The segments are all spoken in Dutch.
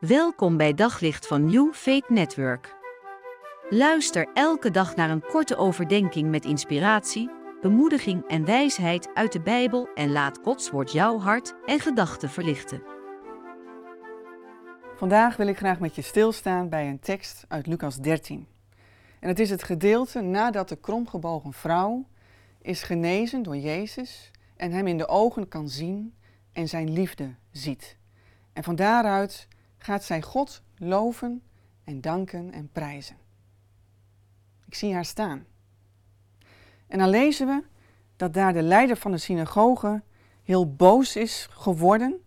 Welkom bij Daglicht van New Faith Network. Luister elke dag naar een korte overdenking met inspiratie, bemoediging en wijsheid uit de Bijbel en laat Gods woord jouw hart en gedachten verlichten. Vandaag wil ik graag met je stilstaan bij een tekst uit Lucas 13. En het is het gedeelte nadat de kromgebogen vrouw is genezen door Jezus en hem in de ogen kan zien en zijn liefde ziet. En van daaruit gaat zij God loven en danken en prijzen. Ik zie haar staan. En dan lezen we dat daar de leider van de synagoge heel boos is geworden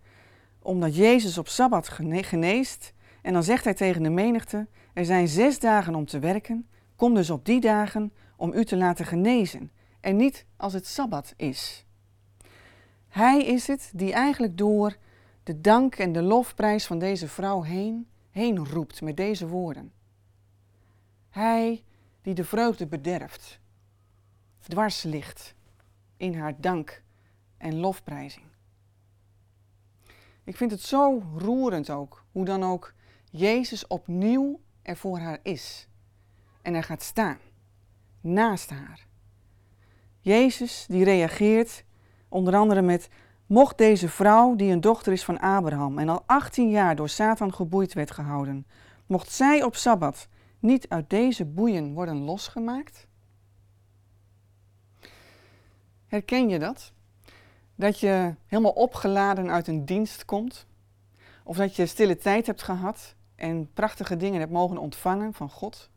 omdat Jezus op Sabbat geneest. En dan zegt hij tegen de menigte, er zijn zes dagen om te werken, kom dus op die dagen om u te laten genezen en niet als het Sabbat is. Hij is het die eigenlijk door de dank en de lofprijs van deze vrouw heen, heen roept met deze woorden. Hij die de vreugde bederft, dwars ligt in haar dank en lofprijzing. Ik vind het zo roerend ook, hoe dan ook Jezus opnieuw er voor haar is. En er gaat staan, naast haar. Jezus die reageert onder andere met Mocht deze vrouw, die een dochter is van Abraham en al 18 jaar door Satan geboeid werd gehouden, mocht zij op Sabbat niet uit deze boeien worden losgemaakt? Herken je dat? Dat je helemaal opgeladen uit een dienst komt? Of dat je stille tijd hebt gehad en prachtige dingen hebt mogen ontvangen van God?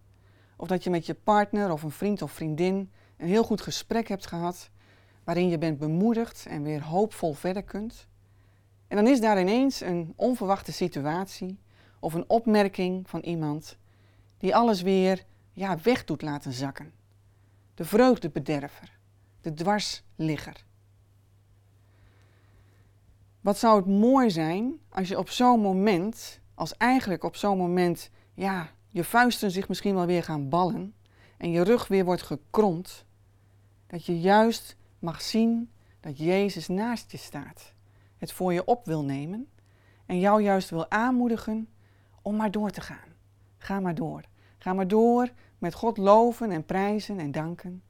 Of dat je met je partner of een vriend of vriendin een heel goed gesprek hebt gehad waarin je bent bemoedigd en weer hoopvol verder kunt. En dan is daar ineens een onverwachte situatie of een opmerking van iemand die alles weer ja, weg doet laten zakken. De vreugdebederver, de dwarsligger. Wat zou het mooi zijn als je op zo'n moment, als eigenlijk op zo'n moment, ja, je vuisten zich misschien wel weer gaan ballen en je rug weer wordt gekromd, dat je juist mag zien dat Jezus naast je staat, het voor je op wil nemen en jou juist wil aanmoedigen om maar door te gaan. Ga maar door. Ga maar door met God loven en prijzen en danken.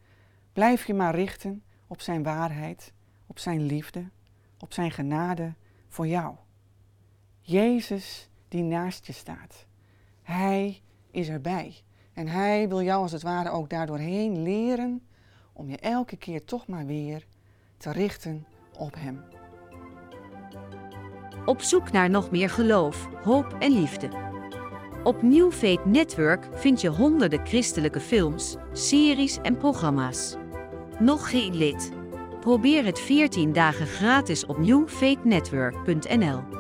Blijf je maar richten op Zijn waarheid, op Zijn liefde, op Zijn genade voor jou. Jezus die naast je staat. Hij is erbij. En Hij wil jou als het ware ook daardoorheen leren om je elke keer toch maar weer te richten op Hem. Op zoek naar nog meer geloof, hoop en liefde. Op New Faith Network vind je honderden christelijke films, series en programma's. Nog geen lid? Probeer het 14 dagen gratis op newfaithnetwork.nl.